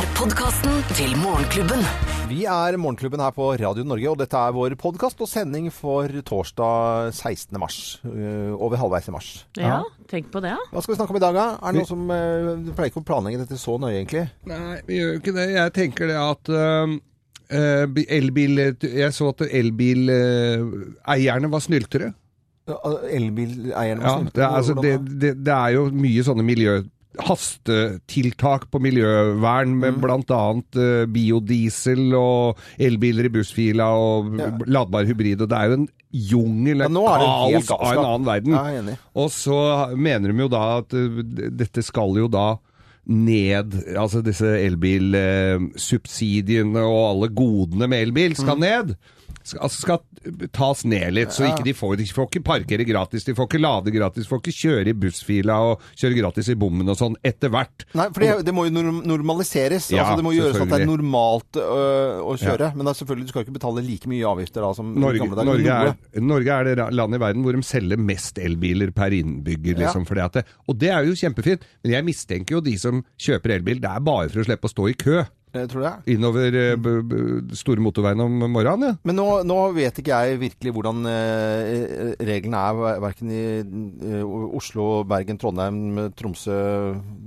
er podkasten til Morgenklubben. Vi er Morgenklubben her på Radio Norge, og dette er vår podkast og sending for torsdag 16. mars. øh, over halvveis i mars. Ja, tenk på det. Hva skal vi snakke om i dag, da? Er det noe som øh, Du pleier ikke å planlegge dette så nøye, egentlig? Nei, vi gjør jo ikke det. Jeg tenker det at øh, elbil Jeg så at elbileierne var snyltere. Elbileierne Ja, det, altså, det, det, det er jo mye sånne miljø... Hastetiltak på miljøvern med Mm. bl.a. Uh, biodiesel og elbiler i bussfila og Ja. ladbar hybrid. Og det er jo en jungel, et helt kaos av en annen verden. Ja, er. Og så mener de jo da at uh, dette skal jo da ned, altså disse elbilsubsidiene og alle godene med elbil skal Mm. ned. Skal, altså skal tas ned litt, så ikke de får, de får ikke parkere gratis, de får ikke lade gratis, de får ikke kjøre i bussfila og kjøre gratis i bommen og sånn etter hvert. Nei, for det, det må jo normaliseres. Ja, altså, det må gjøres at det er normalt øh, å kjøre. Men da, selvfølgelig, du skal ikke betale like mye avgifter da som Norge, gamle dager. Norge, er, Norge er det landet i verden hvor de selger mest elbiler per innbygger. Ja. Liksom, at det, og det er jo kjempefint, men jeg mistenker jo de som kjøper elbil, det er bare for å slippe å stå i kø Jeg tror det. innover eh, store motorveien om morgenen. Ja. Men nå, nå vet ikke jeg virkelig hvordan eh, reglene er, verken i eh, Oslo, Bergen, Trondheim, Tromsø,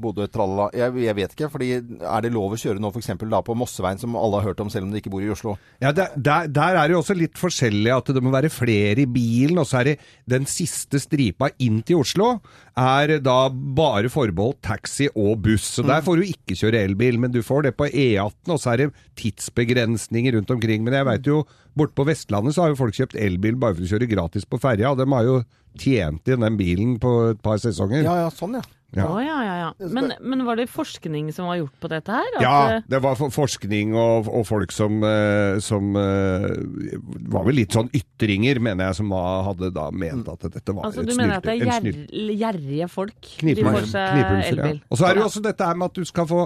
Bodø, tralala. Jeg, jeg vet ikke. fordi Er det lov å kjøre nå f.eks. på Mosseveien, som alle har hørt om selv om de ikke bor i Oslo? Ja, der, der, der er det jo også litt forskjellig at det må være flere i bilen, og så er det den siste stripa inn til Oslo er da bare forbeholdt taxi og buss. Så der får du ikke kjøre elbil, men du får det på E18, og så er det tidsbegrensninger rundt omkring. Men jeg veit jo, borte på Vestlandet så har jo folk kjøpt elbil bare for å kjøre gratis på ferja, og de har jo tjent inn den bilen på et par sesonger. Ja, ja, sånn, ja. Ja. Oh, ja, ja, ja. Men, men var det forskning som var gjort på dette her? At, Ja, eh, det var forskning og, og folk som, eh, som eh, var vel litt sånn ytringer, mener jeg, som var, hadde da ment at dette var altså, et du mener at det er gjerrige folk? Seg ja. Og så er det jo også dette her med at du skal få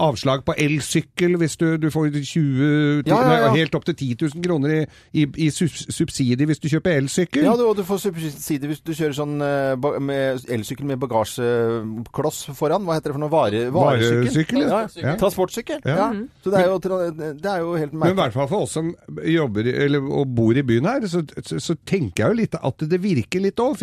avslag på elsykkel hvis du, du får 20 Ja, ja, ja. Nei, helt opp til 10 000 kroner i, i, i subsidie hvis du kjøper elsykkel. Ja, og du får subsidier hvis du kjører sånn elsykkel med elsykkel bagasjekloss foran. Hva heter det for noe? Vare, varesykkel? Ja. ja. Transportsykkel. Ja. Ja. Så det er, jo, det er jo helt Men i hvert fall for oss som jobber eller, og bor i byen her, så, så, så tenker jeg jo litt at det virker litt òg.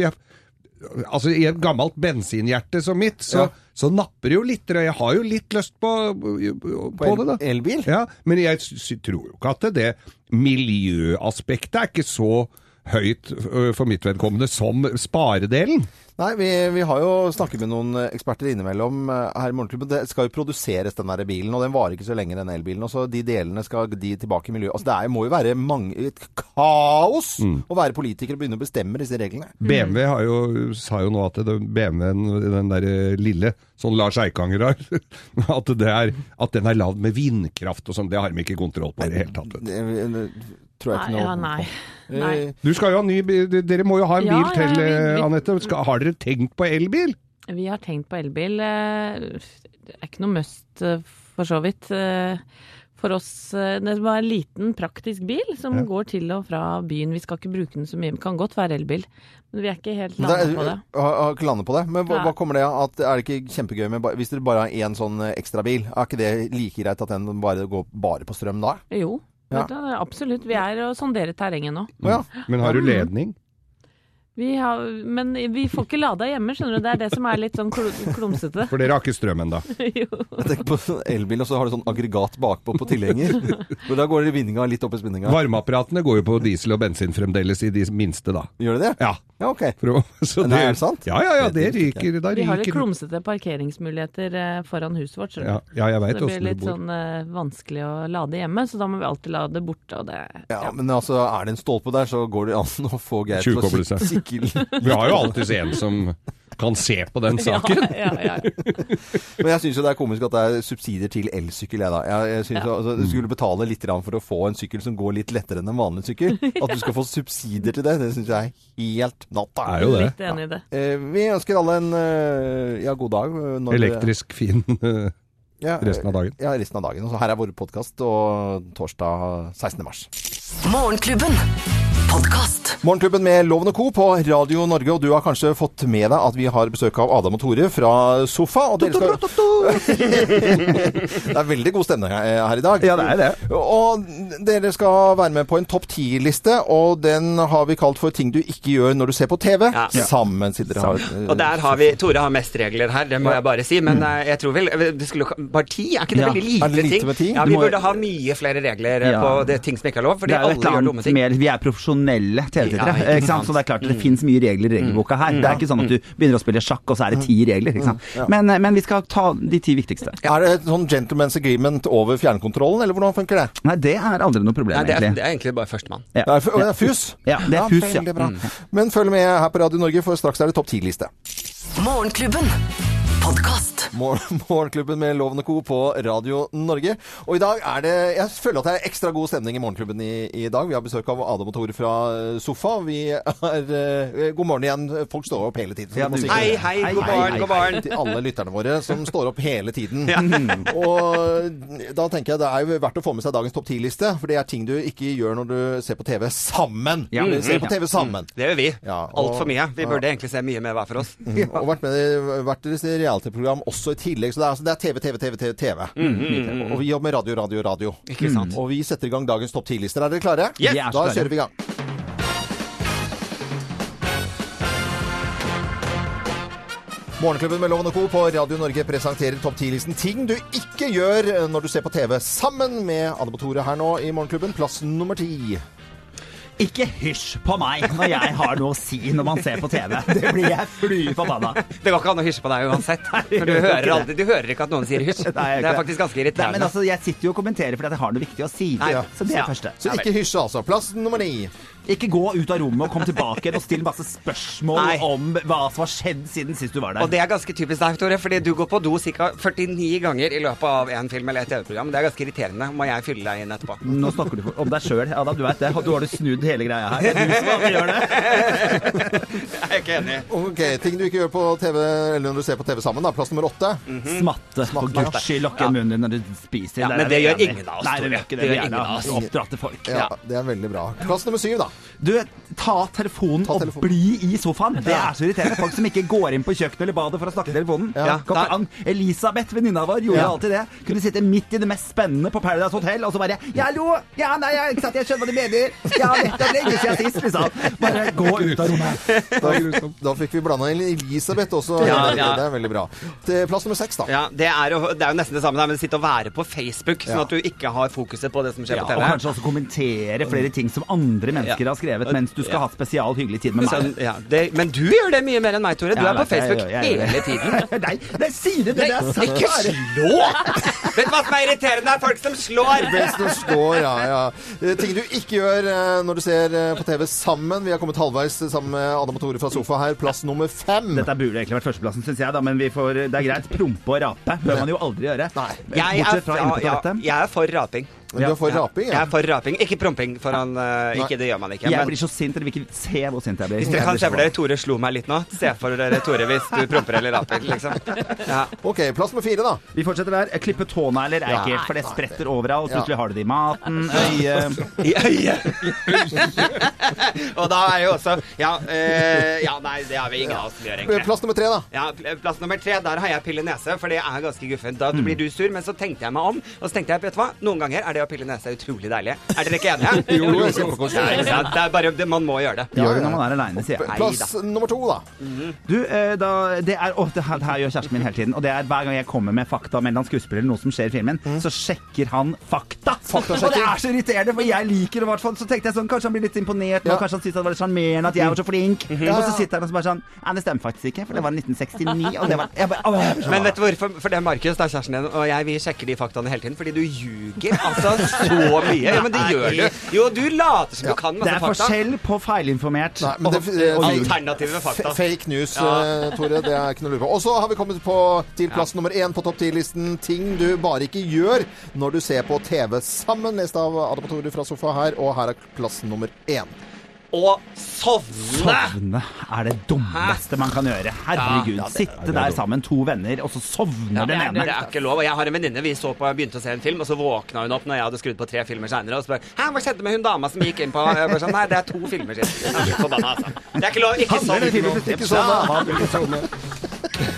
Altså i et gammelt bensinhjerte som mitt, så, Ja. så napper det jo litt. Og jeg har jo litt lyst på, på, På el- det, da. elbil? Ja, men jeg tror jo ikke at det miljøaspektet er ikke så høyt for mitt vedkommende som sparedelen. Nei, vi, vi har jo snakket med noen eksperter innimellom eh, her i Morgenklubben. Det skal jo produseres, den der bilen, og den varer ikke så lenge, den elbilen. Og så de delene skal de tilbake i miljøet. Altså, det er, må jo være mange, et kaos Mm. å være politiker og begynne å bestemme disse reglene. BMW har jo, sa jo nå at BMW-en, den der eh, lille, sånn Lars Eikanger har, at, det er, at den er lagd med vindkraft og sånn, det har de ikke kontroll på i det hele tatt. Tror jeg Nei, ikke noe ja, nei. Eh, nei. Du skal jo ha ny bil, dere må jo ha en Ja, bil ja, til, vi- eh, vi- Anette. Skal, har dere tenkt på elbil? Vi har tenkt på elbil. eh, Det er ikke noe must, eh, for så vidt. Eh, For oss eh, Det var en liten, praktisk bil som Ja. går til og fra byen. Vi skal ikke bruke den så mye. Det kan godt være elbil, men vi er ikke helt landet er- på det. Har, har ikke landet på det. Men hva, hva kommer det av? At, er det ikke kjempegøy med Hvis dere bare har én sånn ekstrabil, ekstra bil, er ikke det like greit at den bare går bare på strøm da? Jo, Ja. du, absolutt. Vi er og sonderer terrenget nå. Ja. Men har du ledning? Vi har, men vi får ikke lada hjemme, skjønner du. Det er det som er litt sånn klumsete. For dere har ikke strøm ennå. jo. Jeg tenker på sånn elbil, og så har du sånn aggregat bakpå på tilhenger. Da går vinninga litt opp i spinninga. Varmeapparatene går jo på diesel og bensin fremdeles i de minste, da. Gjør det det? Ja. Ja, ok. For å, så Men er det sant? Ja, ja, ja, det ryker. Da ryker. Vi har litt klumsete parkeringsmuligheter eh, foran huset vårt. ja, ja, jeg Så veit det blir litt sånn uh, vanskelig å lade hjemme, så da må vi alltid lade borte. Og det, Ja, men altså, er det en stolpe der, så går det an å få Geir til å sikle. Vi har jo alltids en som kan se på den saken. Ja, ja, ja. Men jeg syns jo det er komisk at det er subsidier til elsykkel, jeg da. Jeg, jeg synes Ja. altså, Du skulle betale litt for å få en sykkel som går litt lettere enn en vanlig sykkel. At du skal få subsidier til det, det syns jeg er helt natta. Er jo det. Litt enig i det. Eh, vi ønsker alle en eh, ja, god dag. eh, når Elektrisk fin ja, resten av dagen. Ja, resten av dagen. Og så her er vår podkast og torsdag 16. mars. Morgenklubben. Podkast. Morgenklubben med Loven og Co. på Radio Norge, og du har kanskje fått med deg at vi har besøk av Adam og Tore fra Sofa. Og dere skal, Det er veldig god stemning her her i dag. Ja, det er det. Og dere skal være med på en topp ti-liste, og den har vi kalt for ting du ikke gjør når du ser på TV. Ja. Sammen, sier dere. Har, Og der har vi Tore har mest regler her, det må jeg bare si. Men eh, jeg tror vel det skulle, Bare ti? Er ikke det Ja. veldig lite, det lite ting? med? Ja, Vi må- burde ha mye flere regler eh, Ja. på det ting som ikke er lov, fordi Det er alle gjør dumme ting. mer Vi er profesjonelle TV-tittere. Ja. Så det er klart det finnes mye regler i regelboka her. Det er ikke sånn at du begynner å spille sjakk, og så er det ti regler. ikke sant? Men, eh, men vi skal ta de ti viktigste. Er det et sånn gentleman's agreement over fjernkontrollen, eller hvordan funker det? Nei, det er aldri noe problem, Nei, det, er, egentlig. det er egentlig bare førstemann. Ja. Det er, det er FUS? Ja, det er FUS, ja. Veldig bra. Men følg med her på Radio Norge, for straks er det topp ti-liste. Morgenklubben. Podkast. Mor Morgenklubben med Lovende Co. på Radio Norge. Og i dag er det Jeg føler at det er ekstra god stemning i Morgenklubben i, i dag. Vi har besøk av Adam og Tore fra eh, Sofa. Vi er eh, God morgen igjen. Folk står opp hele tiden. Ja, Hei, hei, Hei, god morgen, god morgen. til alle lytterne våre som står opp hele tiden. Og da tenker jeg det er jo verdt å få med seg dagens topp 10-liste, for det er ting du ikke gjør når du ser på TV sammen. Ja. Du ser på TV sammen. Det gjør vi. Ja, Altfor mye. Vi burde egentlig se mye mer hver for oss. Og vært med i hvert deres reality-program også i tillegg. Så det er, altså, det er TV, TV, TV, TV. TV. Og vi jobber med radio, radio, radio. Ikke sant? Og vi setter i gang dagens topp 10-lister. Er dere klare? Yes. Da klare. kjører vi i gang. Morgenklubben med Loven og Co. på Radio Norge presenterer topp 10-listen ting du ikke gjør når du ser på TV. Sammen med Anne Tore her nå i Morgenklubben, plass nummer ti. Ikke hysj på meg når jeg har noe å si når man ser på TV. Det blir jeg fly forbanna. Det går ikke an å hysje på deg uansett. For du hører, aldri, du hører ikke at noen sier hysj. Nei, Det er faktisk ganske Nei, men altså, Jeg sitter jo og kommenterer fordi jeg har noe viktig å si. Nei, Så det er ja. første. Så ikke hysje, altså. Plass nummer ni. Ikke gå ut av rommet og kom tilbake og still masse spørsmål Nei. om hva som har skjedd siden sist du var der. Og det er ganske typisk deg, Tore, fordi du går på do ca. 49 ganger i løpet av en film eller et TV-program. Det er ganske irriterende. Må jeg fylle deg inn etterpå? Nå snakker du om deg sjøl, Adam. Du vet det. Du har du snudd hele greia her. Det er du som gjør det. Jeg er ikke enig. Ok, Ting du ikke gjør på TV, eller når du ser på TV sammen. da, Plass nummer åtte. Smatte. For guds skyld, lukke munnen din når du spiser. Ja, men det, det gjør ingen av oss, Nei, det gjør ikke Det det. gjør Vi er ingen av oss. oppdratte folk. Ja, Det er veldig bra. Plass nummer syv, da. Du, ta telefonen Ta og telefonen. bli i sofaen. Det er så irriterende. Folk som ikke går inn på kjøkkenet eller badet for å snakke i telefonen. Ja. Ja. Elisabeth, venninna vår, gjorde Ja. alltid det. Kunne sitte midt i det mest spennende på Paradise Hotel og så bare Ja, hallo! Ja, nei, jeg, ikke sant, jeg skjønner hva du mener. Ja, nettopp lenge siden sist, liksom. Bare gå ut av rommet. Da, da fikk vi blanda inn Elisabeth også. Ja, ja. det er veldig bra. Til plass nummer seks, da. Ja, det er, jo, det er jo nesten det samme, der, men sitte og være på Facebook, sånn at du ikke har fokuset på det som skjer Ja, på og kanskje også kommentere flere ting som andre mennesker Ja. har skrevet, mens du skal Ja. ha spesial hyggelig tid med meg. ja, det, men du gjør det mye mer enn meg, Tore. Du Ja, er på Facebook jeg jeg, jeg hele tiden. Nei, det sier du det? Det er sant. Ikke slå! Vet du hva som er irriterende? Er folk som slår! Best som slår, ja, ja. Eh, Ting du ikke gjør eh, når du ser eh, på TV sammen. Vi har kommet halvveis sammen med Adam og Tore fra Sofa her. Plass nummer fem. Dette burde egentlig vært førsteplassen, syns jeg, da, men vi får, det er greit. Prompe og rape bør man jo aldri gjøre. Nei. Jeg er, ja, jeg er for raping. Men du er for raping, Ja. Jeg er for raping. Ikke promping foran uh, Ikke det gjør man ikke. Jeg Men blir så sint, dere vil ikke se hvor sint jeg blir. hvis dere kan se for dere Tore slo meg litt nå, se for dere Tore hvis du promper eller raper, liksom. Ja. Ok, plass med fire, da. Vi fortsetter der. Klippe tånegler er Ja. ekkelt, for det spretter overalt. Ja. Plutselig har du det i maten, øyet I øyet! og da er jo også Ja, eh, ja nei, det har vi ingen av oss som gjør, egentlig. Plass nummer tre, da. Ja, Plass nummer tre, der har jeg pille nese, for det er ganske guffent. Da blir du sur, men så tenkte jeg meg om, og så tenkte jeg, vet du hva, noen ganger er det å pille nese utrolig deilig. Er dere ikke enige? Jo, jo, kjempekoselig. Ja, det er bare, det, man må gjøre det. Gjør det når man er aleine, sier jeg. Plass nummer to, da. Du, eh, da, det er, å, det, her, det her gjør kjæresten min hele tiden. Og det er hver gang jeg kommer med fakta om en eller skuespiller eller noe som skjer i filmen, så sjekker han fakta. fakta Og det er så irriterende, for jeg liker det i hvert fall. Så tenkte jeg sånn, kanskje han blir litt imponert nå, Ja. kanskje han syntes det var litt sjarmerende at jeg var så flink. Ja, Og så sitter han og så bare sånn Nei, det stemmer faktisk ikke, for det var 1969, og det var jeg bare, å, jeg Men vet du hvorfor? For det er Markus, det er kjæresten din, og jeg, vi sjekker de faktaene hele tiden, fordi du ljuger altså så mye. Ja, men det gjør du. Jo, du later som Ja. du kan Det er fakta. forskjell på feilinformert Nei, men det, og, eh, og. Alternative fakta. Fake news, Ja. eh, Tore. Det er ikke noe å lure på. Og så har vi kommet på, til plass nummer én på topp ti-listen. Ting du bare ikke gjør når du ser på TV sammen. Lest av Adam Tore fra sofa her, og her er plass nummer én. Og sovne! Sovne er det dummeste man kan gjøre. Herregud. Ja, det- Sitte der sammen, to venner, og så sovner Ja, den ene. det er ikke lov. Og jeg har en venninne vi så på, begynte å se en film, og så våkna hun opp når jeg hadde skrudd på tre filmer seinere, og spør Hæ, hva skjedde med hun dama som gikk inn på Jeg bare sånn, Nei, det er to filmer siden. Forbanna, altså. Det er ikke lov. Ikke sovne plutselig? Ikke sånn, sånn.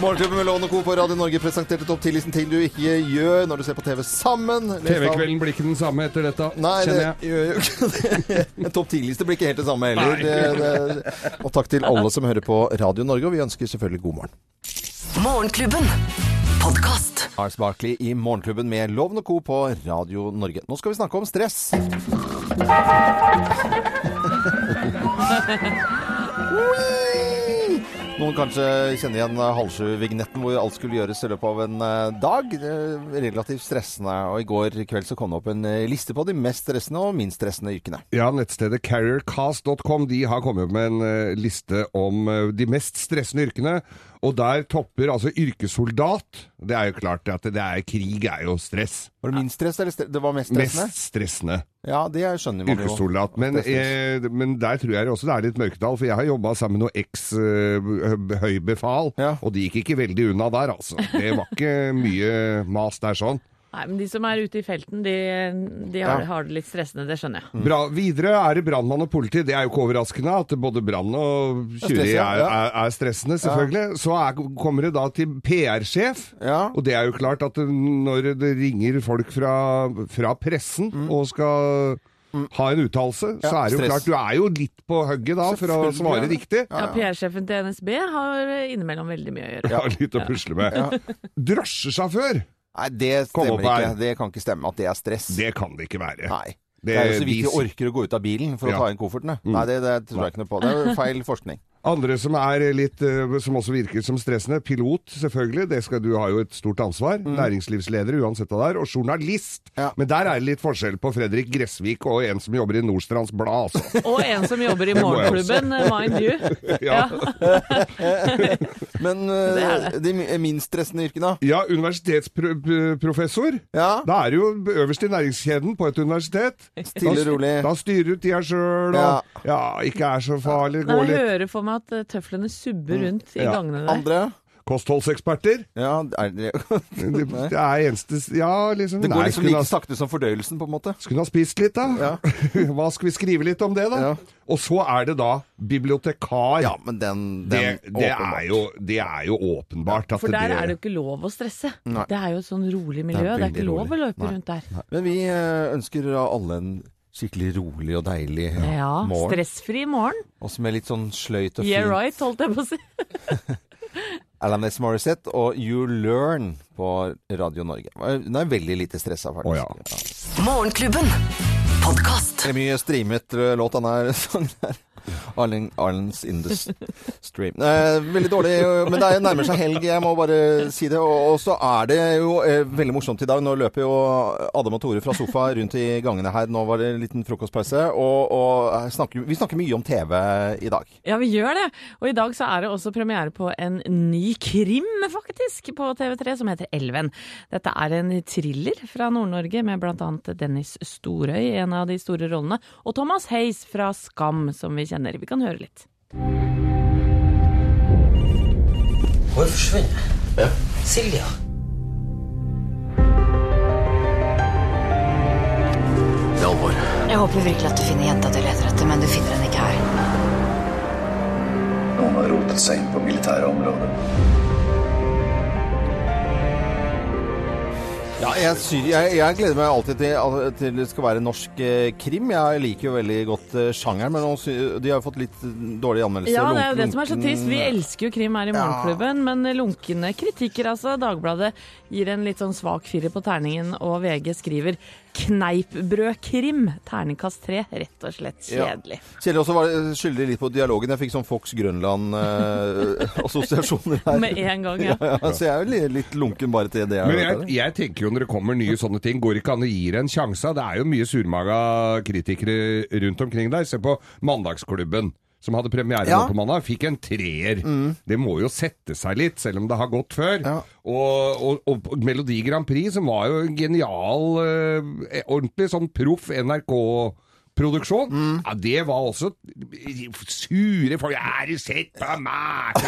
Morgenklubben med Lovende Co. på Radio Norge presenterte topp 10-listen ting du ikke gjør når du ser på TV sammen. TV-kvelden blir ikke den samme etter dette, Nei, det kjenner jeg. gjør jo ikke det. En topp 10-liste blir ikke helt det samme heller. Det, det, og takk til alle som hører på Radio Norge, og vi ønsker selvfølgelig god morgen. Morgenklubben. Podcast. Ars Barkley i Morgenklubben med Loven og Co. på Radio Norge. Nå skal vi snakke om stress. Noen kanskje kjenner igjen halv-sju-vignetten hvor alt skulle gjøres i løpet av en eh, dag. Relativt stressende. Og i går kveld så kom det opp en eh, liste på de mest stressende og minst stressende yrkene. Ja, nettstedet carriercast.com de har kommet med en eh, liste om eh, de mest stressende yrkene. Og der topper altså yrkessoldat. Det er jo klart at det er krig er jo stress. Var det minst stress, eller stress? det var mest stressende? Mest stressende. Ja, det skjønner man jo. Yrkessoldat. Men, eh, men der tror jeg også det er litt mørketall, for jeg har jobba sammen med noe eks-høybefal, Ja. og de gikk ikke veldig unna der, altså. Det var ikke mye mas der sånn. Nei, men de som er ute i felten, de, de har, Ja. har det litt stressende, det skjønner jeg. Bra. Videre er det brannmann og politi. Det er jo ikke overraskende at både brann og tjuveri er, er, er stressende, selvfølgelig. Så er, kommer det da til PR-sjef. Ja. Og det er jo klart at når det ringer folk fra, fra pressen og skal ha en uttalelse, så Mm. Er det jo stress. klart Du er jo litt på hugget da for å svare ja. riktig. Ja, PR-sjefen til NSB har innimellom veldig mye å gjøre. Ja, litt å pusle med. Drosjesjåfør, Nei, det stemmer her. ikke. Det kan ikke stemme at det er stress. det kan det ikke være. Nei. Det- Det, er jo så vidt vi orker å gå ut av bilen for Ja. Mm. å ta inn koffertene. Nei, det, det tror jeg ikke noe på. Det er feil forskning. Andre som er litt, eh, som også virker som stressende, pilot selvfølgelig, det skal, du har jo et stort ansvar. Næringslivsleder uansett hva det er, og journalist. Mm. Ja. Men der er det litt forskjell på Fredrik Gressvik og en som jobber i Nordstrands Blad, altså. Og en som jobber i morgenklubben, mind you. Ja. Men Det er eh, de minst stressende yrkene, da? Ja, universitetsprofessor. Ja. Da er du jo øverst i næringskjeden på et universitet. Stille og rolig. Da styrer du tida sjøl, og ja, ikke er så farlig, jeg litt meg at eh, tøflene subber rundt i Ja. gangene der. Andre? Kostholdseksperter. Ja, er det, Det, det er eneste Ja, liksom det går Nei, liksom like ha- sakte som fordøyelsen, på en måte. Skulle ha spist litt, da? Ja. Hva skal vi skrive litt om det, da? Ja. Og så er det da bibliotekar. Ja, men den, det, den det, det, er jo, det er jo åpenbart at For der det er det jo ikke lov å stresse. Nei. Det er jo et sånn rolig Det miljø. er Det er, ikke lov rolig. å løpe Nei. rundt der. Men vi eh, ønsker alle en skikkelig rolig og deilig Ja, morgen. stressfri morgen. Også med litt sånn sløyt og fint. Yeah right, holdt jeg på å si. Alanis Morissette og You Learn på Radio Norge. Hun er veldig lite stressa, faktisk. Oh, ja. Morgenklubben. Podcast. Det er mye streamet eh, låt, denne sangen her. Arlen, Arlens in the stream. Eh, veldig dårlig, men det er- nærmer seg helg, jeg må bare si det. Og, og så er det jo eh, veldig morsomt i dag. Nå løper jo Adam og Tore fra sofa rundt i gangene her. Nå var det en liten frokostpause. Og, og snakker, vi snakker mye om TV i dag. Ja, vi gjør det. Og i dag så er det også premiere på en ny krim, faktisk, på TV3 som heter Elven. Dette er en thriller fra Nord-Norge med bl.a. Dennis Storøy i en av de store rollene, og Thomas Hayes fra Skam, som vi kjenner. Vi kan høre litt. Hun er forsvunnet. Ja. Silja. Det er alvor. Jeg håper virkelig at du finner jenta du leter etter, men du finner henne ikke her. Noen har rotet seg inn på militære områder. Ja, jeg, jeg, jeg gleder meg alltid til, til det skal være norsk eh, krim. Jeg liker jo veldig godt eh, sjangeren, men de har fått litt dårlige anmeldelser. Ja, det er jo det som er så trist. Vi elsker jo krim her i Morgenklubben, men lunkne kritikker, altså. Dagbladet gir en litt sånn svak firer på terningen, og VG skriver Kneippbrødkrim. Terningkast tre. Rett og slett Ja. kjedelig. Kjedelig også var det skyldig litt på dialogen. Jeg fikk sånn Fox Grønland-assosiasjoner her. Med en gang, ja. Ja, så jeg er jo li- litt lunken bare til det. Men jeg jeg, jeg tenker jo når det kommer nye sånne ting, går ikke an å gi det en sjanse. Det er jo mye surmaga kritikere rundt omkring der. Se på Mandagsklubben. Som hadde premiere Ja. på mandag, fikk en treer. Det må jo sette seg litt, selv om det har gått før. Ja. Og, og, og Melodi Grand Prix, som var jo en genial, eh, ordentlig sånn proff NRK produksjon. Mm. Ja, det var også sure folk. Er du sett på meg?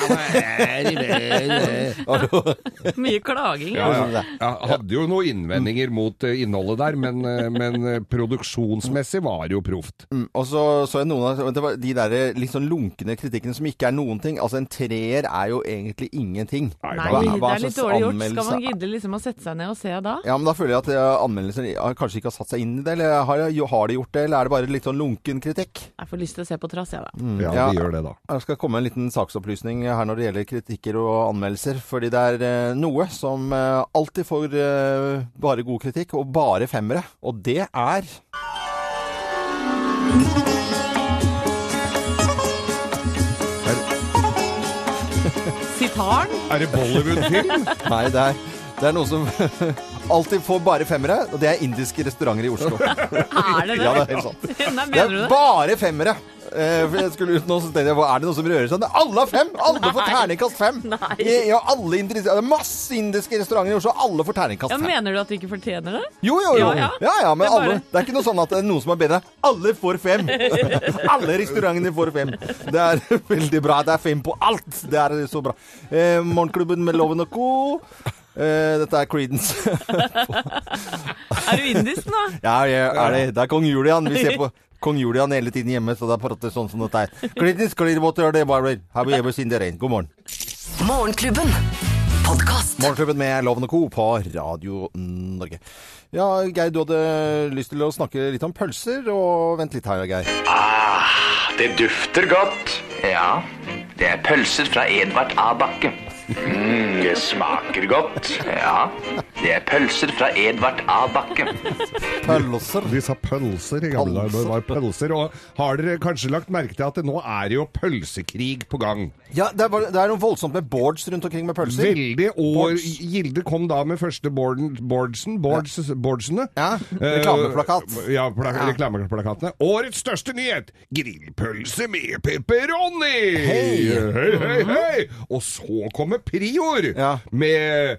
Mye klaging. Ja, altså. ja. Jeg hadde jo noen innvendinger mot eh, innholdet der, men, eh, men eh, produksjonsmessig var det jo proft. Mm, og så så jeg noen av det var de der litt sånn lunkne kritikkene som ikke er noen ting. Altså en treer er jo egentlig ingenting. Nei, Hva- det hva er litt dårlig gjort. Skal man gidde liksom å sette seg ned og se da? Ja, men da føler jeg at anmeldelser kanskje ikke har satt seg inn i det, eller har, har de gjort det, eller er det bare litt sånn lunken kritikk? Jeg får lyst til å se på trass, jeg da. Mm, Ja, ja. vi gjør det da. Jeg skal komme med en liten saksopplysning her når det gjelder kritikker og anmeldelser, fordi det er eh, noe som eh, alltid får eh, bare god kritikk, og bare femmere, og det er Sitaren? Er det Bollywood-film? Nei, det er, det er noe som alltid får bare femmere, og det er indiske restauranter i Oslo. Er det det? Ja, det er helt sant. Nei, Det er bare femmere! Eh, for jeg skulle ut nå, så tenkte jeg, hva er det noe som rører seg? Alle har fem! Alle får terningkast fem! Nei. Ja, alle det er masse indiske restauranter i Oslo, alle får terningkast Ja, fem. mener du at de ikke fortjener det? Jo, jo, jo. Ja, Ja, ja. ja, men Det er alle, det er ikke noe sånn at det er noen som er bedre. Alle får fem! alle restaurantene får fem. Det er veldig bra. Det er fem på alt. Det er så bra. Eh, Morgenklubben med Loven og Co. Eh, dette er Creedence. Er du indisk nå? ja, ja, er det. Det er kong Julian. Vi ser på kong Julian hele tiden hjemme, så da prater jeg sånn som dette er. Creedence, Clearwater, det var Have you ever seen the rain? God morgen. Morgenklubben. Morgenklubben med Loven og Co. på Radio Norge. Ja, Geir, du hadde lyst til å snakke litt om pølser, og vent litt her, Geir. Ah, det dufter godt. Ja, det er pølser fra Edvard A. Bakke. Mm, det smaker godt. Ja, det er pølser fra Edvard A. Bakke. Pølser. De sa pølser i gamle dager. Det var pølser. Og har dere kanskje lagt merke til at det nå er jo pølsekrig på gang? Ja, det er, bare- det er noe voldsomt med boards rundt omkring med pølser. Veldig. Og Boards. Gilde kom da med første boarden, boardsene. Boards, boardsene. Ja, Eh, reklameplakat. ja, pla reklameplakatene. Årets største nyhet! Grillpølse med pepperoni! Hei! hei, hei, hei! Og så kommer Prior Ja. med eh,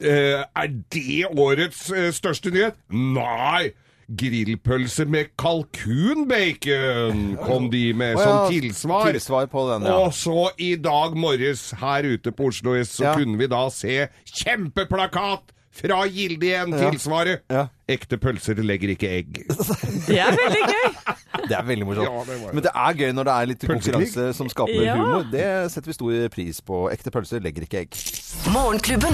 Er det årets eh, største nyhet? Nei! Grillpølse med kalkunbacon kom de med oh, ja, som tilsvar. Tilsvar på den, ja. Og så i dag morges her ute på Oslo S så Ja. kunne vi da se kjempeplakat fra Gilde igjen, Ja. tilsvaret. Ja. Ekte pølser legger ikke egg. Det er veldig gøy. Det er veldig morsomt. Ja, det det. Men det er gøy når det er litt konkurranse som skaper Ja. humor. Det setter vi stor pris på. Ekte pølser legger ikke egg. Morgenklubben.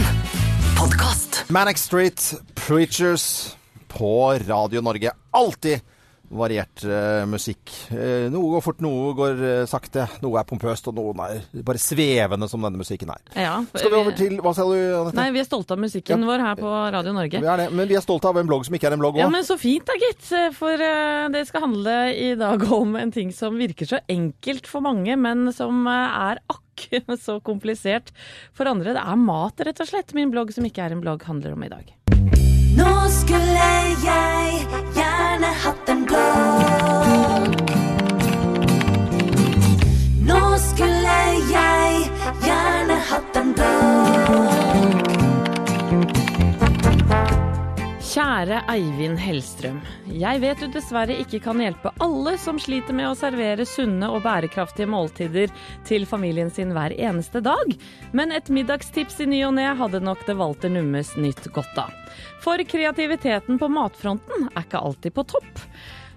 Podkast. Manic Street Preachers på Radio Norge. Alltid variert uh, musikk. Uh, noe går fort, noe går uh, sakte. Noe er pompøst, og noe er bare svevende, som denne musikken er. Ja, Skal vi over til Hva sa du, Anette? Nei, vi er stolte av musikken vår her på Radio Norge. Vi er det, men vi er stolte av en blogg som ikke er en blogg Ja, men Så fint da, gitt. For det skal handle i dag om en ting som virker så enkelt for mange, men som er er akk så komplisert for andre. Det er mat, rett og slett. Min blogg som ikke er en blogg, handler om i dag. Nå skulle jeg gjerne hatt en blogg. Nå skulle jeg gjerne Kjære Eivind Hellstrøm. Jeg vet du dessverre ikke kan hjelpe alle som sliter med å servere sunne og bærekraftige måltider til familien sin hver eneste dag, men et middagstips i ny og ne hadde nok det Walter Nummes nytt godt av. For kreativiteten på matfronten er ikke alltid på topp.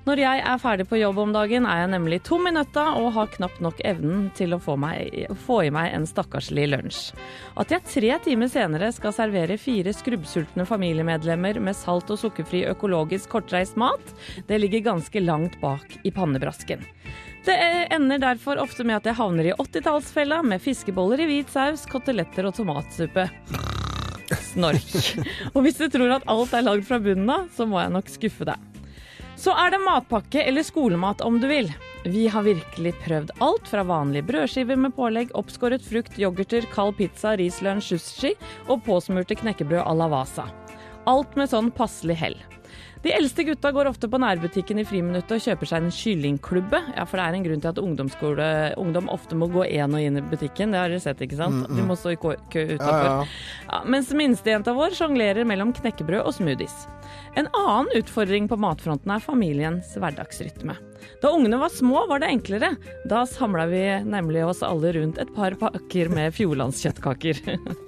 Når jeg er ferdig på jobb om dagen, er jeg nemlig tom i nøtta og har knapt nok evnen til å få, meg, få i meg en stakkarslig lunsj. At jeg tre timer senere skal servere fire skrubbsultne familiemedlemmer med salt og sukkerfri økologisk kortreist mat, det ligger ganske langt bak i pannebrasken. Det ender derfor ofte med at jeg havner i 80-tallsfella med fiskeboller i hvit saus, koteletter og tomatsuppe. Snork. Og hvis du tror at alt er lagd fra bunnen av, så må jeg nok skuffe deg. Så er det matpakke eller skolemat om du vil. Vi har virkelig prøvd alt fra vanlige brødskiver med pålegg, oppskåret frukt, yoghurter, kald pizza, rislunsj, sushi og påsmurte knekkebrød à la Vasa. Alt med sånn passelig hell. De eldste gutta går ofte på nærbutikken i friminuttet og kjøper seg en kyllingklubbe. Ja, for det er en grunn til at ungdom ofte må gå én og inn i butikken. Det har dere sett, ikke sant? De må stå i kø utafor. Ja, ja, Ja, mens minstejenta vår sjonglerer mellom knekkebrød og smoothies. En annen utfordring på matfronten er familiens hverdagsrytme. Da ungene var små, var det enklere. Da samla vi nemlig oss alle rundt et par pakker med Fjordlandskjøttkaker.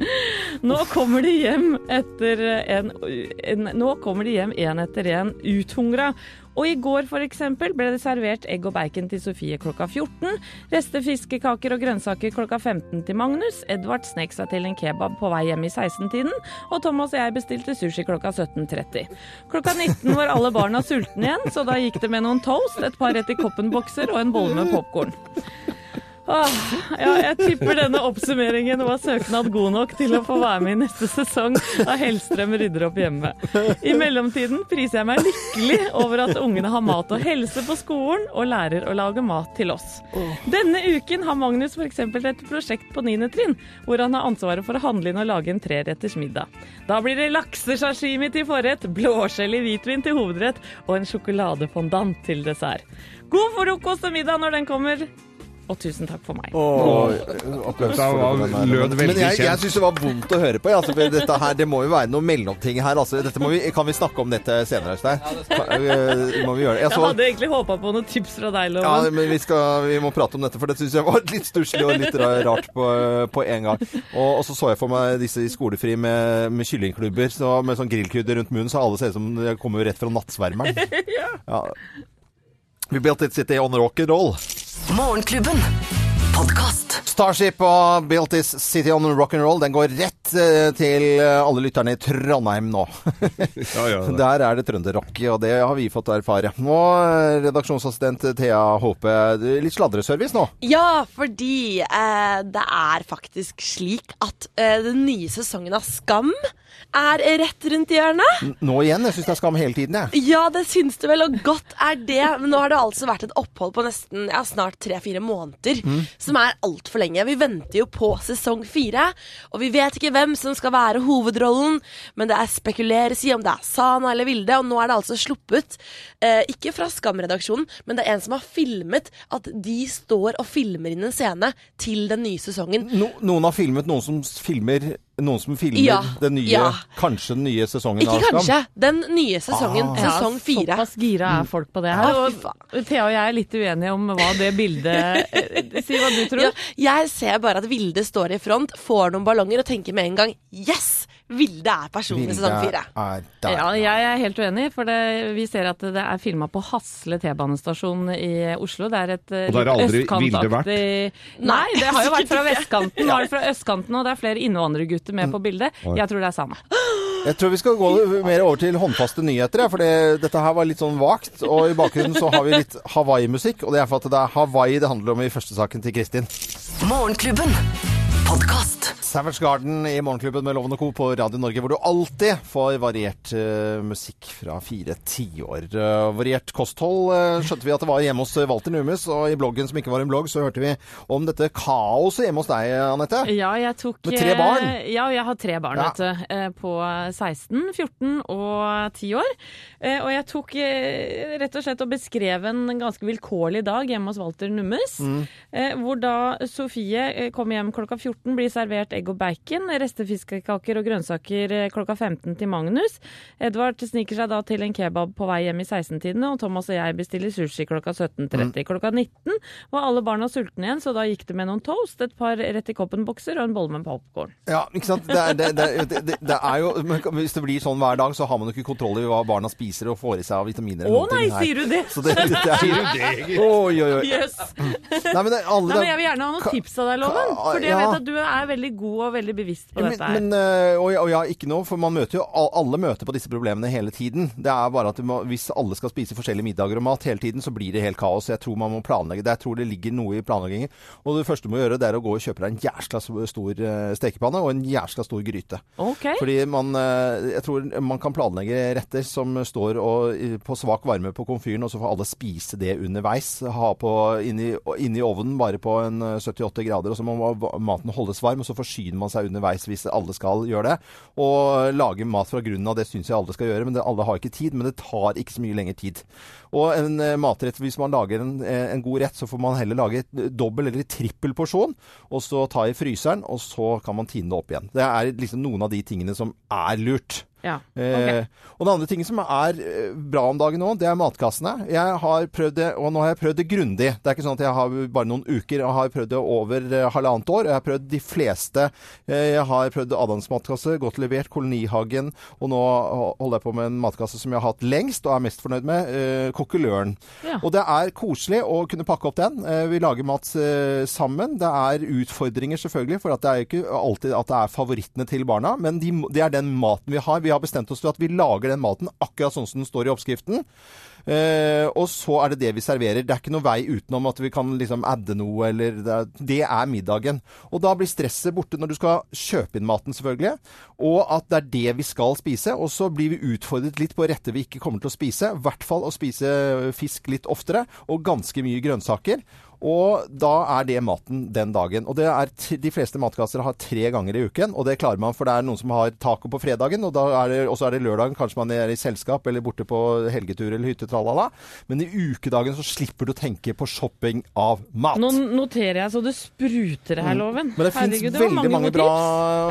Nå kommer de hjem etter en, en Nå kommer de hjem én etter én uthungra. Og i går eksempel ble det servert egg og bacon til Sofie klokka 14. Reste fiskekaker og grønnsaker klokka 15 til Magnus. Edvard snek seg til en kebab på vei hjem i 16-tiden. Og Thomas og jeg bestilte sushi klokka 17.30. Klokka 19 var alle barna sultne igjen, så da gikk det med noen toast, et par rett i koppen-bokser og en bolle med popkorn. Åh, ja, jeg tipper denne oppsummeringen var søknad god nok til å få være med i neste sesong av Hellstrøm rydder opp hjemme. I mellomtiden priser jeg meg lykkelig over at ungene har mat og helse på skolen og lærer å lage mat til oss. Denne uken har Magnus f.eks. et prosjekt på 9. trinn, hvor han har ansvaret for å handle inn og lage en treretters middag. Da blir det laksesashimi til forrett, blåskjell i hvitvin til hovedrett og en sjokoladefondant til dessert. God frokost og middag når den kommer. Og tusen takk for meg. Dette var- lød veldig Men jeg, jeg syns det var vondt å høre på. Ja, altså, for dette her, det må jo være noe mellomting her. Altså. Dette må vi, kan vi snakke om dette senere, Øystein? Øh, Må vi gjøre det? Jeg Jeg hadde egentlig håpa på noen tips fra deg, Ja, men vi, skal, vi må prate om dette, for det syns jeg var litt stusslig og litt rart på, på en gang. Og, og så så jeg for meg disse i skolefri med, med kyllingklubber så, med sånn grillkrydder rundt munnen, så alle ser ut som de kommer jo rett fra nattsvermeren. ja. We built it city on rock and roll. Morgenklubben. Podkast. Starship og Built This City on Rock and Roll, den går rett eh, til eh, alle lytterne i Trondheim nå. Der er det trønderrock, og det har vi fått erfare. Nå, eh, redaksjonsassistent Thea Håpe, litt sladreservice nå. Ja, fordi eh, det er faktisk slik at eh, den nye sesongen av Skam er rett rundt hjørnet. Nå igjen, jeg syns det er skam hele tiden, jeg. Ja, det syns du vel, og godt er det. Men nå har det altså vært et opphold på nesten ja, snart tre-fire måneder, Mm. som er altfor lenge. Vi venter jo på sesong fire, og vi vet ikke hvem som skal være hovedrollen, men det er spekuleres i om det er Sana eller Vilde, og nå er det altså sluppet, eh, ikke fra Skam-redaksjonen, men det er en som har filmet at de står og filmer inn en scene til den nye sesongen. No, noen har filmet noen som filmer noen som filmer Ja, den nye, ja. kanskje den nye sesongen Ikke av Skam. kanskje, den nye sesongen, Ah. sesong fire. Såpass gira er folk på det her. Ja, Og Thea og jeg er litt uenige om hva det bildet eh, Si hva du tror. Ja, jeg ser bare at Vilde står i front, får noen ballonger og tenker med en gang Yes! Vilde er personen i sesong fire. Ja, jeg er helt uenig, for det, vi ser at det er filma på Hasle T-banestasjon i Oslo. Det er et eh, Og der har aldri Vilde østkantaktig- Nei, det har jo vært fra vestkanten. Nå er det fra østkanten, og det er flere innvandrergutter med på bildet. Jeg tror det er samme. Jeg tror vi skal gå mer over til håndfaste nyheter, ja, for det, dette her var litt sånn vagt. Og i bakgrunnen så har vi litt Hawaii-musikk, og det er for at det er Hawaii det handler om i første saken til Kristin. Morgenklubben. Podkast. Savage Garden i Morgenklubben med Loven og Co. på Radio Norge, hvor du alltid får variert uh, musikk fra fire tiår. Uh, variert kosthold uh, skjønte vi at det var hjemme hos Walter Numes, og i bloggen som ikke var en blogg, så hørte vi om dette kaoset hjemme hos deg, Anette. Ja, jeg tok Med tre barn? Ja, jeg har tre barn, Ja. vet du. På 16, 14 og 10 år. Og jeg tok rett og slett og beskrev en ganske vilkårlig dag hjemme hos Walter Nummes. Mm. Hvor da Sofie kommer kom hjem klokka 14, blir servert egg og bacon, restefiskekaker og grønnsaker eh, klokka 15 til Magnus. Edvard sniker seg da til en kebab på vei hjem i 16-tidene, og Thomas og jeg bestiller sushi klokka 17.30. Mm. Klokka 19 var alle barna sultne igjen, så da gikk det med noen toast, et par rett i koppen-bokser og en bolle med popkorn. Ja, ikke sant. Det er, det, det, det, det er jo Hvis det blir sånn hver dag, så har man jo ikke kontroll i hva barna spiser og får i seg av vitaminer. Å nei, sier du det? Så det, det, det er, Sier du det, Oi, oi, oi. Yes. Nei, men det, alle, Nei, men jeg vil gjerne ha noen tips av deg, Loven. For jeg ja. vet at du er veldig god og veldig bevisst på Men, dette her. men, øh, og, ja- og ja, ikke noe, for man møter jo Alle møter på disse problemene hele tiden. Det er bare at må, Hvis alle skal spise forskjellige middager og mat hele tiden, så blir det helt kaos. Jeg tror man må planlegge det. Jeg tror det ligger noe i planleggingen. Og det første du må gjøre, det er å gå og kjøpe deg en jæskla stor øh, stekepanne og en jæskla stor gryte. Okay. Fordi man øh, Jeg tror man kan planlegge retter som står og, på svak varme på komfyren, og så får alle spise det underveis. Ha på inni, inni ovnen bare på en øh, 78 grader, og så må maten holdes varm, og så får forsyner man seg underveis hvis alle skal gjøre det. Og lage mat fra grunnen av, det syns jeg alle skal gjøre. Men det, alle har ikke tid. Men det tar ikke så mye lenger tid. Og en eh, matrett, hvis man lager en, eh, en god rett, så får man heller lage et dobbel eller trippel porsjon, og så ta i fryseren, og så kan man tine det opp igjen. Det er liksom noen av de tingene som er lurt. Ja, Eh, og den andre tingen som er eh, bra om dagen nå, det er matkassene. Jeg har prøvd det, og nå har jeg prøvd det grundig. Det er ikke sånn at jeg har bare noen uker. Jeg har prøvd det over eh, halvannet år. Jeg har prøvd de fleste. Eh, jeg har prøvd Adams matkasse, godt levert, Kolonihagen, og nå holder jeg på med en matkasse som jeg har hatt lengst og er mest fornøyd med, eh, Kokkeløren. Ja. Og det er koselig å kunne pakke opp den. Eh, Vi lager mat eh, sammen. Det er utfordringer selvfølgelig, for at det er ikke alltid at det er favorittene til barna, men de, det er den maten vi har. Vi har bestemt oss for at vi lager den maten akkurat sånn som den står i oppskriften. Eh, og så er det det vi serverer. Det er ikke noe vei utenom at vi kan liksom adde noe, eller det er, det er middagen. Og da blir stresset borte når du skal kjøpe inn maten, selvfølgelig. Og at det er det vi skal spise. Og så blir vi utfordret litt på retter vi ikke kommer til å spise. I hvert fall å spise fisk litt oftere, og ganske mye grønnsaker. Og da er det maten den dagen. Og det er de fleste matkasser har tre ganger i uken, og det klarer man, for det er noen som har taco på fredagen, og så er det lørdagen, kanskje man er i selskap eller borte på helgetur eller hytte, tralala. Men i ukedagen så slipper du å tenke på shopping av mat. Nå noterer jeg så det spruter her, Loven. Men det fins veldig mange, mange bra.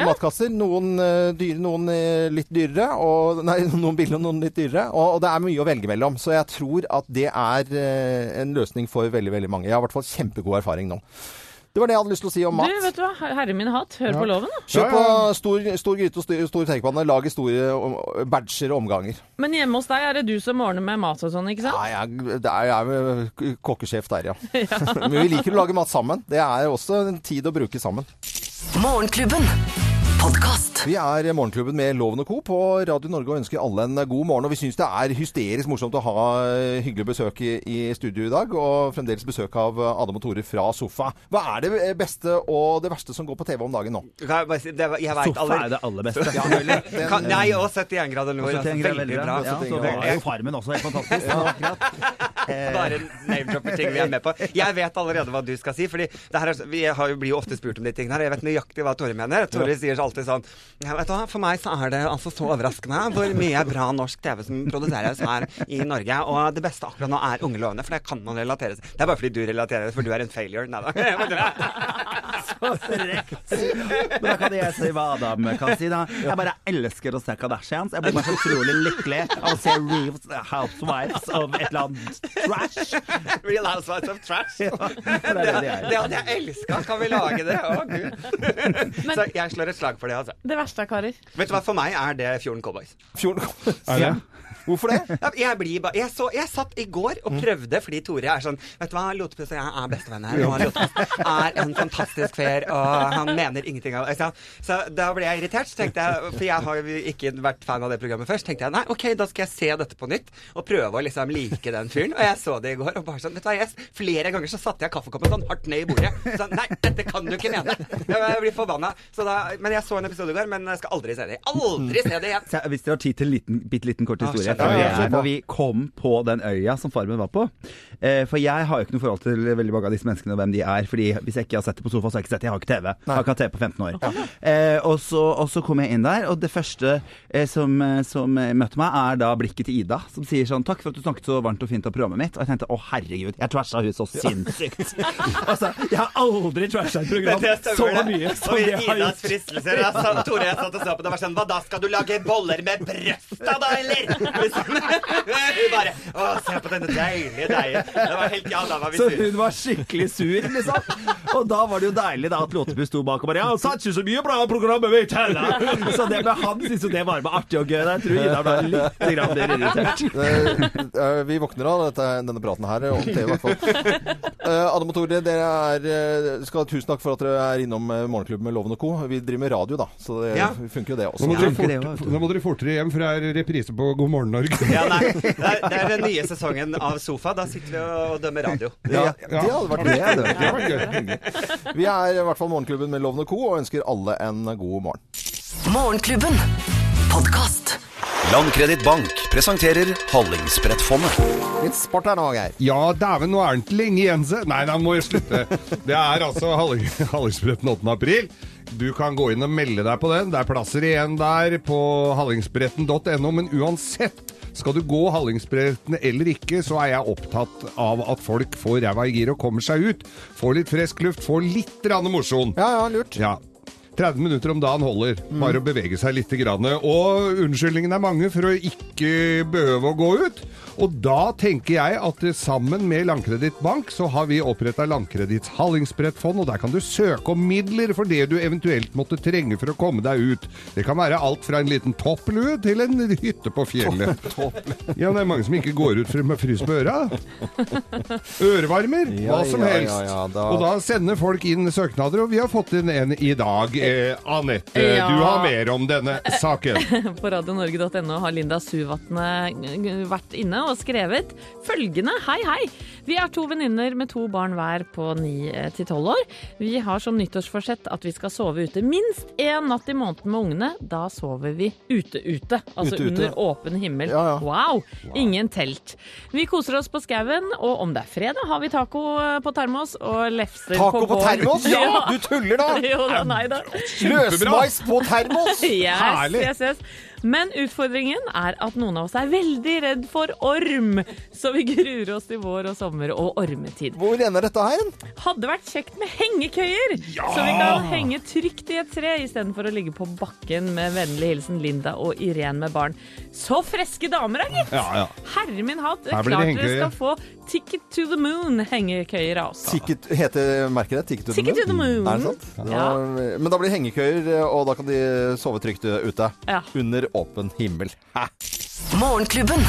Ja. matkasser. Noen eh, dyre, noen eh, litt dyrere. Og, nei, noen billige og noen litt dyrere. Og, og det er mye å velge mellom. Så jeg tror at det er eh, en løsning for veldig, veldig mange. Jeg har i hvert fall kjempegod erfaring nå. Det var det jeg hadde lyst til å si om mat. Du, vet du hva? Herre min hatt, hør på loven, da. Kjør på stor, stor gryte og stor, stor tekepanne. Lag store om- badger og omganger. Men hjemme hos deg er det du som ordner med mat og sånn, ikke sant? Nei, jeg, det er, jeg er kokkesjef der, ja. Men vi liker å lage mat sammen. Det er også en tid å bruke sammen. Morgenklubben. Vi er Morgenklubben med Loven og Co. på Radio Norge og ønsker alle en god morgen. Og vi syns det er hysterisk morsomt å ha hyggelig besøk i, i studio i dag. Og fremdeles besøk av Adam og Tore fra Sofa. Hva er det beste og det verste som går på TV om dagen nå? Jeg det jeg vet Sofa aller- er det aller beste. Ja, den, Kan- Nei, og 71 grader nord. Altså, veldig veldig bra. bra. Ja, så var jo Farmen også helt fantastisk. Ja. Bare name-dropper ting vi er med på. Jeg vet allerede hva du skal si, fordi det her er, vi blir jo ofte spurt om de tingene her. Jeg vet nøyaktig hva Tore mener. Tore sier alltid sånn ja, vet du For meg så er det altså så overraskende hvor mye bra norsk TV som produseres her i Norge. Og det beste akkurat nå er Unge lovende, for det kan man relatere til. Det er bare fordi du relaterer det, for du er en failure. Nei da. Jeg frekt! Men da kan jeg si hva Adam kan si, da. Jeg bare elsker å se Kardashians. Jeg blir bare så utrolig lykkelig av å se Real Housewives of et eller annet trash. Real Housewives of Trash. Ja, det, det er det det hadde jeg elska. Kan vi lage det? Å, gud. Så jeg slår et slag for det, altså. Det verste er, karer. Vet du hva, for meg er det Fjorden Cowboys. Fjorden Er det? Hvorfor det? Jeg, blir jeg, så, jeg satt i går og prøvde, fordi Tore er sånn Vet du hva, Lotepus og jeg er bestevenner. Og Lotepus er en fantastisk fyr, og han mener ingenting av det. Så, så da ble jeg irritert, så tenkte jeg, for jeg har ikke vært fan av det programmet først, tenkte jeg nei, OK, da skal jeg se dette på nytt og prøve å liksom like den fyren. Og jeg så det i går, og bare sånn Vet du hva, jeg, flere ganger så satte jeg kaffekoppen sånn hardt ned i bordet. Sånn, nei, dette kan du ikke mene. Jeg, blir forbanna. Men jeg så en episode i går, men jeg skal aldri se det. Aldri se det igjen. Hvis dere har tid til en liten, bitte liten kort historie. For, Ja, ja, vi, for vi kom på den øya som Farmen var på. Eh, for jeg har jo ikke noe forhold til veldig mange av disse menneskene og hvem de er. Fordi hvis jeg ikke har sett det på sofa, så har jeg ikke sett det. Jeg har ikke TV. Jeg har ikke hatt TV på 15 år. Eh, og, så, og så kom jeg inn der, og det første eh, som, eh, som møtte meg, er da blikket til Ida, som sier sånn Takk for at du snakket så varmt og fint om programmet mitt. Og jeg tenkte å herregud, jeg trasha hun så sinnssykt. altså, jeg har aldri trasha et program Det så det. mye som Og jeg har Idas gjort. fristelser. jeg sa Tore jeg satt og så på det, og var sånn Hva da, skal du lage boller med brøsta da, eller? Hun bare Å, se på denne deilige deigen. Det var helt Ja, da var vi Så sure. hun var skikkelig sur, liksom. Og da var det jo deilig da at Låtebus sto bak og bare Ja, han satt ikke så mye bra programmet mitt heller! Så det med han syntes jo det var med artig og gøy. Jeg tror Ida ble litt grann mer irritert. Eh, eh, vi våkner av dette, denne praten her, om TV i hvert fall. Eh, Adam og Tore, dere er, eh, skal ha tusen takk for at dere er innom eh, Morgenklubben med Loven og Co. Vi driver med radio, da, så det Ja. funker jo det også. nå må dere fortere hjem, for det er reprise på God morgen Norge. Ja, nei, det er, det er den nye sesongen av Sofa. Da sitter vi og dømmer radio. Ja, det hadde vært Det det. Det. Vi er i hvert fall Morgenklubben med Lovende Co. og ønsker alle en god morgen. Morgenklubben. Podcast. Landkreditt Bank presenterer Hallingsbrettfondet. Litt sport her nå, Geir. Ja, dæven, nå er den ikke lenge igjen, se. Nei, da må jeg slutte. Det er altså Halling- Hallingsbretten 8. april. Du kan gå inn og melde deg på den. Det er plasser igjen der på hallingsbretten.no, men uansett skal du gå Hallingsbretten eller ikke, så er jeg opptatt av at folk får ræva i gir og kommer seg ut. Får litt frisk luft, får litt rann mosjon. Ja, ja, lurt. Ja. 30 minutter om dagen holder. Bare å bevege seg litt. Grann. Og unnskyldningene er mange for å ikke behøve å gå ut. Og da tenker jeg at sammen med Landkreditt Bank så har vi oppretta Landkreditts Hallingsbrettfond, og der kan du søke om midler for det du eventuelt måtte trenge for å komme deg ut. Det kan være alt fra en liten topplue til en hytte på fjellet. Ja, det er mange som ikke går ut for- å fryse på øra. Ørevarmer, hva som helst. Og da sender folk inn søknader, og vi har fått inn en i dag. Eh, Anette, Ja. du har mer om denne saken. På radionorge.no har Linda Suvatne vært inne og skrevet følgende. Hei, hei! Vi er to venninner med to barn hver på 9 til 12 år. Vi har som nyttårsforsett at vi skal sove ute minst én natt i måneden med ungene. Da sover vi ute-ute, altså Ute, ute. under åpen himmel. Ja, ja. Wow! Ingen telt. Vi koser oss på skauen, og om det er fredag, har vi taco eh, på termos og lefser Taco på på vår- termos? Ja, du tuller da! Jo da, nei da. Løsmeis på termos! Yes, Herlig! yes, yes. Men utfordringen er at noen av oss er veldig redd for orm, så vi gruer oss til vår og sommer og ormetid. Hvor ender dette her? Hadde vært kjekt med hengekøyer, så vi kan henge trygt i et tre istedenfor å ligge på bakken med vennlig hilsen Linda og Irén med barn. Så freske damer, da, gitt! Ja, ja. Herre min hatt, klart dere skal få Ticket to the Moon-hengekøyer, altså. Ticket, heter merket det? Ticket to the Ticket to the Moon? Moon. Er det sant? Ja. Men da blir det hengekøyer, og da kan de sove trygt ute. Ja. Under åpen himmel. Hæ? Morgenklubben.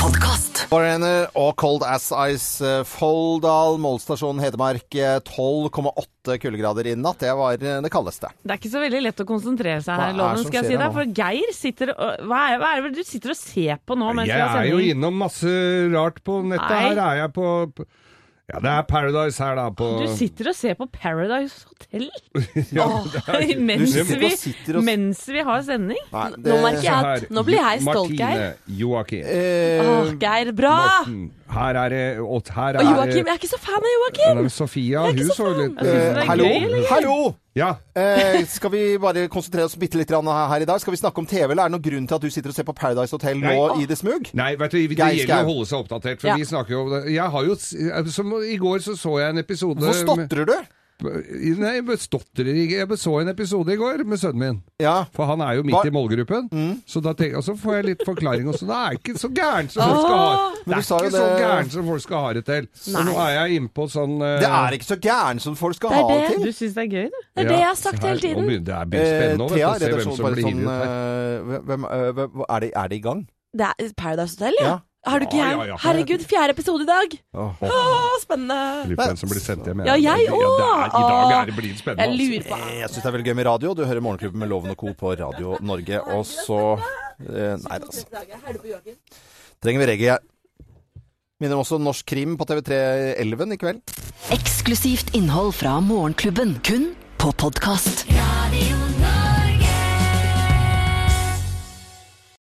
Podkast. Foreigner og Cold As Ice eh, Folldal, målstasjon Hedmark. eh, 12,8 kuldegrader i natt. Det var eh, det kaldeste. Det er ikke så veldig lett å konsentrere seg her, er Loven, skal jeg si deg. For Geir sitter og hva er, hva er det du sitter og ser på nå mens Jeg er jo innom masse rart på nettet. Nei. Her er jeg på på- Ja, det er Paradise her, da. På Du sitter og ser på Paradise Hotel Ja, Åh, mens, vi, og mens vi har sending. Nei, Nå merker jeg at nå blir jeg stolt, Geir. Joakim. Eh, Åh, Geir, bra! Morten. Her er det Og her Og er Joakim, jeg er ikke så fan av Joakim! Men Sofia, hun så så litt det eh, hallo? gøy. Hallo! Ja. Eh, skal vi bare konsentrere oss bitte litt her i dag? Skal vi snakke om TV, eller er det noen grunn til at du sitter og ser på Paradise Hotel nå Nei. i det smug? Nei, vet du, det gjelder å holde seg oppdatert, for Ja. vi snakker jo om det. Jeg har jo som, I går så så jeg en episode Hvorfor stotrer du? Nei, jeg stotrer ikke. Jeg så en episode i går med sønnen min. Ja. For han er jo midt Hva- i målgruppen. Så da tenk, og så får jeg litt forklaring. også. det er ikke så gærent som folk skal ha Det du er ikke så gærent som folk skal ha det til. Så nå er jeg innpå sånn uh... Det er ikke så gærent som folk skal Det er ha det. det til. Du syns det er gøy, du? Det er det jeg har sagt hele tiden. Her, Det blir Eh, spennende å se hvem som blir sånn hivet her. hvem, eh, hvem- er, de, er de i gang? Det er Paradise Hotel, ja. Ja. Har du ikke Ja, jeg? ja, ja. Herregud, fjerde episode i dag! Åh. Spennende! Lurer på hvem som blir sendt hjem. Ja, jeg Ja, er- òg! I dag er det blir spennende. Jeg lurer på Eh, Jeg syns det er veldig gøy med radio. Du hører Morgenklubben med Loven og Co. på Radio Norge. Og så eh, Nei, altså. Trenger vi reggae. Minner også Norsk Krim på TV3 Elven i kveld. Eksklusivt innhold fra Morgenklubben. Kun på podkast.